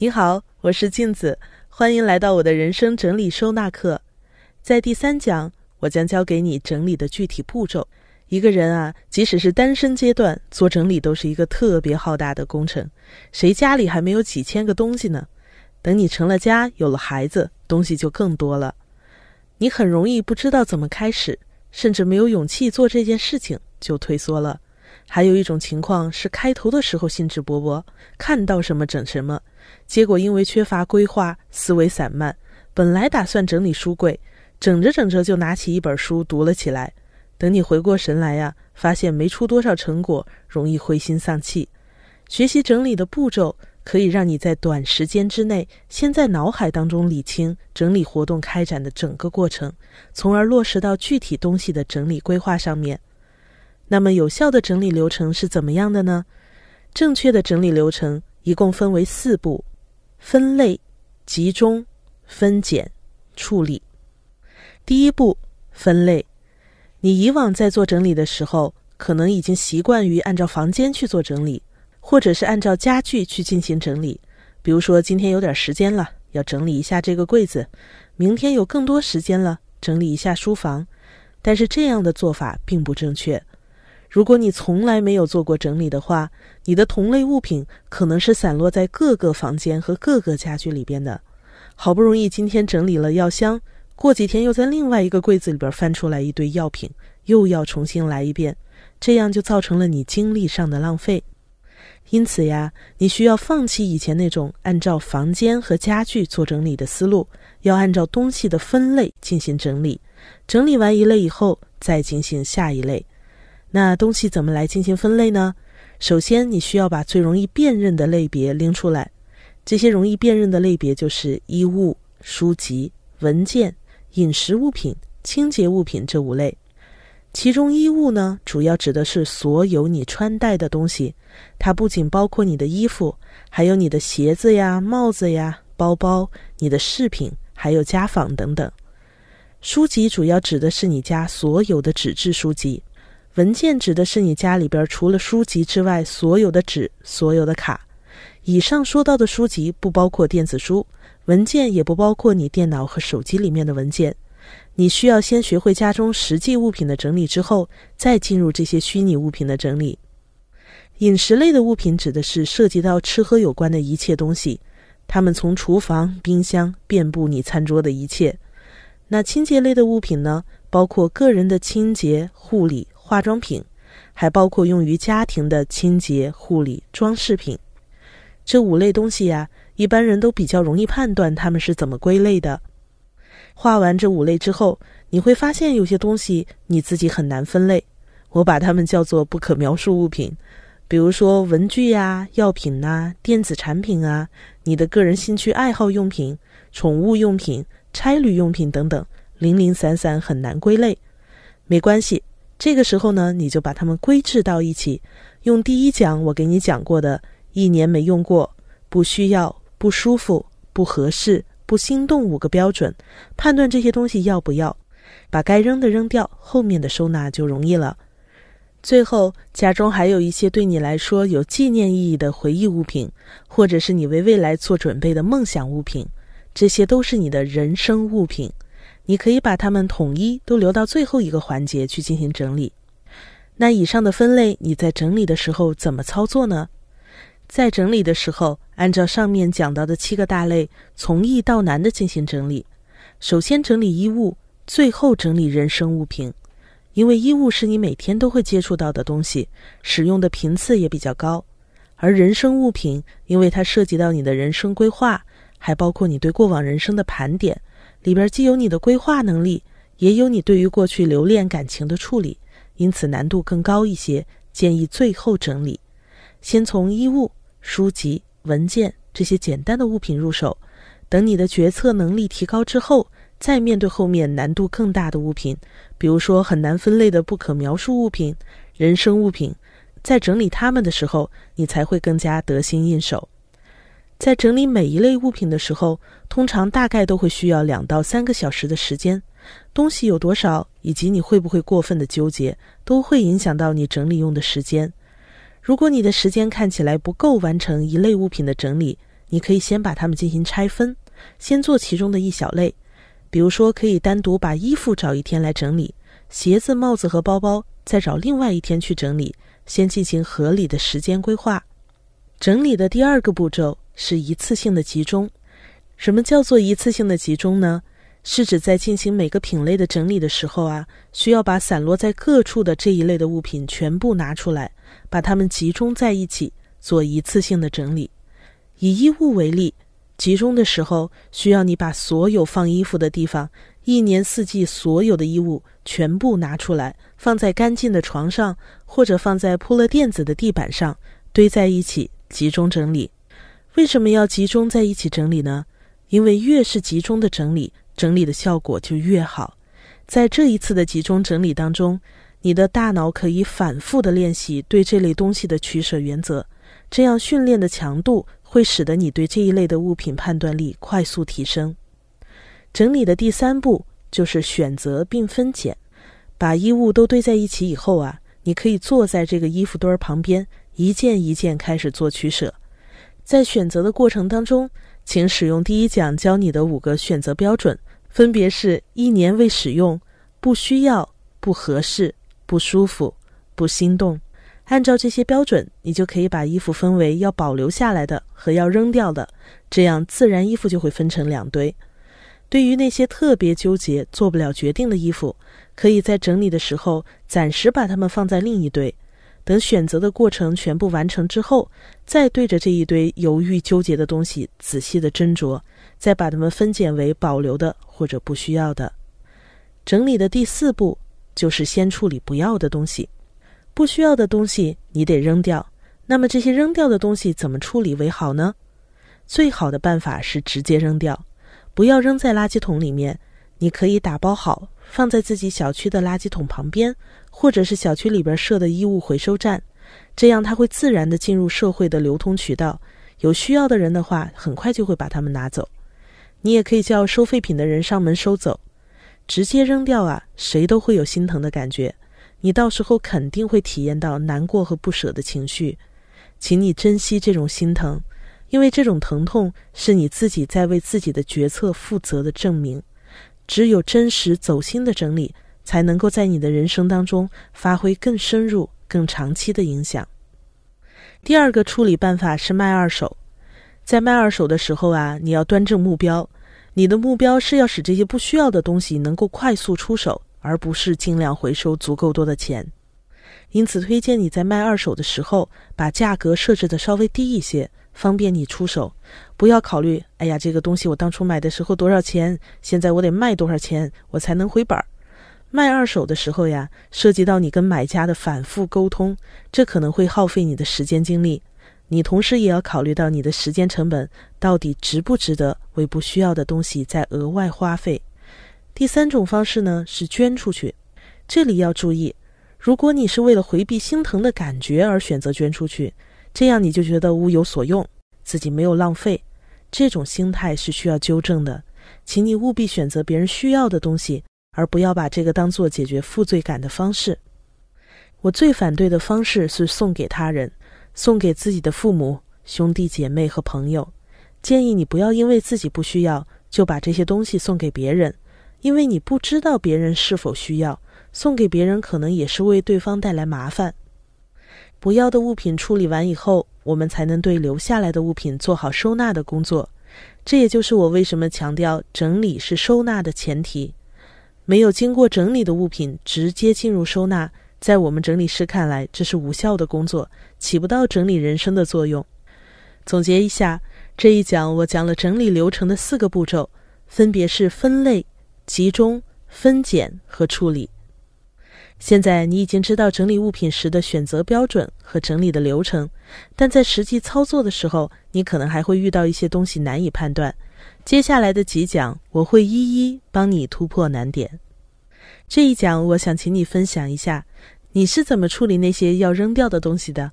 你好，我是镜子，欢迎来到我的人生整理收纳课。在第三讲，我将教给你整理的具体步骤。一个人啊，即使是单身阶段，做整理都是一个特别浩大的工程。谁家里还没有几千个东西呢？等你成了家，有了孩子，东西就更多了。你很容易不知道怎么开始，甚至没有勇气做这件事情，就退缩了。还有一种情况是，开头的时候兴致勃勃，看到什么整什么，结果因为缺乏规划，思维散漫，本来打算整理书柜，整着整着就拿起一本书读了起来。等你回过神来呀，发现没出多少成果，容易灰心丧气。学习整理的步骤，可以让你在短时间之内，先在脑海当中理清整理活动开展的整个过程，从而落实到具体东西的整理规划上面。那么有效的整理流程是怎么样的呢？正确的整理流程一共分为四步：分类、集中、分拣、处理。第一步，分类。你以往在做整理的时候，可能已经习惯于按照房间去做整理，或者是按照家具去进行整理。比如说，今天有点时间了，要整理一下这个柜子；明天有更多时间了，整理一下书房。但是这样的做法并不正确。如果你从来没有做过整理的话，你的同类物品可能是散落在各个房间和各个家具里边的。好不容易今天整理了药箱，过几天又在另外一个柜子里边翻出来一堆药品，又要重新来一遍，这样就造成了你精力上的浪费。因此呀，你需要放弃以前那种按照房间和家具做整理的思路，要按照东西的分类进行整理。整理完一类以后，再进行下一类。那东西怎么来进行分类呢？首先，你需要把最容易辨认的类别拎出来。这些容易辨认的类别就是衣物、书籍、文件、饮食物品、清洁物品这五类。其中，衣物呢，主要指的是所有你穿戴的东西，它不仅包括你的衣服，还有你的鞋子呀、帽子呀、包包、你的饰品，还有家纺等等。书籍主要指的是你家所有的纸质书籍。文件指的是你家里边除了书籍之外所有的纸、所有的卡。以上说到的书籍不包括电子书，文件也不包括你电脑和手机里面的文件。你需要先学会家中实际物品的整理，之后再进入这些虚拟物品的整理。饮食类的物品指的是涉及到吃喝有关的一切东西，它们从厨房、冰箱遍布你餐桌的一切。那清洁类的物品呢？包括个人的清洁护理。化妆品，还包括用于家庭的清洁、护理、装饰品。这五类东西呀，一般人都比较容易判断它们是怎么归类的。画完这五类之后，你会发现有些东西你自己很难分类。我把它们叫做不可描述物品，比如说文具呀、药品呐、电子产品啊、你的个人兴趣爱好用品、宠物用品、差旅用品等等，零零散散，很难归类。没关系。这个时候呢，你就把它们归置到一起，用第一讲我给你讲过的“一年没用过、不需要、不舒服、不合适、不心动”五个标准，判断这些东西要不要，把该扔的扔掉，后面的收纳就容易了。最后，家中还有一些对你来说有纪念意义的回忆物品，或者是你为未来做准备的梦想物品，这些都是你的人生物品。你可以把它们统一都留到最后一个环节去进行整理。那以上的分类，你在整理的时候怎么操作呢？在整理的时候，按照上面讲到的七个大类，从易到难的进行整理。首先整理衣物，最后整理人生物品。因为衣物是你每天都会接触到的东西，使用的频次也比较高。而人生物品，因为它涉及到你的人生规划，还包括你对过往人生的盘点。里边既有你的规划能力，也有你对于过去留恋感情的处理，因此难度更高一些。建议最后整理，先从衣物、书籍、文件这些简单的物品入手。等你的决策能力提高之后，再面对后面难度更大的物品，比如说很难分类的不可描述物品、人生物品，在整理它们的时候，你才会更加得心应手。在整理每一类物品的时候，通常大概都会需要两到三个小时的时间。东西有多少，以及你会不会过分的纠结，都会影响到你整理用的时间。如果你的时间看起来不够完成一类物品的整理，你可以先把它们进行拆分，先做其中的一小类。比如说，可以单独把衣服找一天来整理，鞋子、帽子和包包再找另外一天去整理，先进行合理的时间规划。整理的第二个步骤是一次性的集中。什么叫做一次性的集中呢？是指在进行每个品类的整理的时候啊，需要把散落在各处的这一类的物品全部拿出来，把它们集中在一起做一次性的整理。以衣物为例，集中的时候需要你把所有放衣服的地方，一年四季所有的衣物全部拿出来，放在干净的床上，或者放在铺了垫子的地板上，堆在一起集中整理。为什么要集中在一起整理呢？因为越是集中的整理。整理的效果就越好。在这一次的集中整理当中，你的大脑可以反复的练习对这类东西的取舍原则，这样训练的强度会使得你对这一类的物品判断力快速提升。整理的第三步就是选择并分拣。把衣物都堆在一起以后啊，你可以坐在这个衣服堆儿旁边，一件一件开始做取舍。在选择的过程当中，请使用第一讲教你的五个选择标准。分别是一年未使用、不需要、不合适、不舒服、不心动。按照这些标准，你就可以把衣服分为要保留下来的和要扔掉的，这样自然衣服就会分成两堆。对于那些特别纠结、做不了决定的衣服，可以在整理的时候暂时把它们放在另一堆，等选择的过程全部完成之后，再对着这一堆犹豫纠结的东西仔细的斟酌。再把它们分拣为保留的或者不需要的。整理的第四步就是先处理不要的东西，不需要的东西你得扔掉。那么这些扔掉的东西怎么处理为好呢？最好的办法是直接扔掉，不要扔在垃圾桶里面。你可以打包好，放在自己小区的垃圾桶旁边，或者是小区里边设的衣物回收站，这样它会自然的进入社会的流通渠道。有需要的人的话，很快就会把它们拿走。你也可以叫收废品的人上门收走，直接扔掉啊，谁都会有心疼的感觉。你到时候肯定会体验到难过和不舍的情绪，请你珍惜这种心疼，因为这种疼痛是你自己在为自己的决策负责的证明。只有真实走心的整理，才能够在你的人生当中发挥更深入、更长期的影响。第二个处理办法是卖二手。在卖二手的时候啊，你要端正目标。你的目标是要使这些不需要的东西能够快速出手，而不是尽量回收足够多的钱。因此，推荐你在卖二手的时候，把价格设置的稍微低一些，方便你出手。不要考虑，哎呀，这个东西我当初买的时候多少钱，现在我得卖多少钱，我才能回本儿。卖二手的时候呀，涉及到你跟买家的反复沟通，这可能会耗费你的时间精力。你同时也要考虑到你的时间成本到底值不值得为不需要的东西再额外花费。第三种方式呢是捐出去，这里要注意，如果你是为了回避心疼的感觉而选择捐出去，这样你就觉得物有所用，自己没有浪费，这种心态是需要纠正的。请你务必选择别人需要的东西，而不要把这个当做解决负罪感的方式。我最反对的方式是送给他人。送给自己的父母、兄弟姐妹和朋友，建议你不要因为自己不需要就把这些东西送给别人，因为你不知道别人是否需要，送给别人可能也是为对方带来麻烦。不要的物品处理完以后，我们才能对留下来的物品做好收纳的工作。这也就是我为什么强调整理是收纳的前提。没有经过整理的物品直接进入收纳。在我们整理师看来，这是无效的工作，起不到整理人生的作用。总结一下，这一讲我讲了整理流程的四个步骤，分别是分类、集中、分拣和处理。现在你已经知道整理物品时的选择标准和整理的流程，但在实际操作的时候，你可能还会遇到一些东西难以判断。接下来的几讲，我会一一帮你突破难点。这一讲，我想请你分享一下，你是怎么处理那些要扔掉的东西的。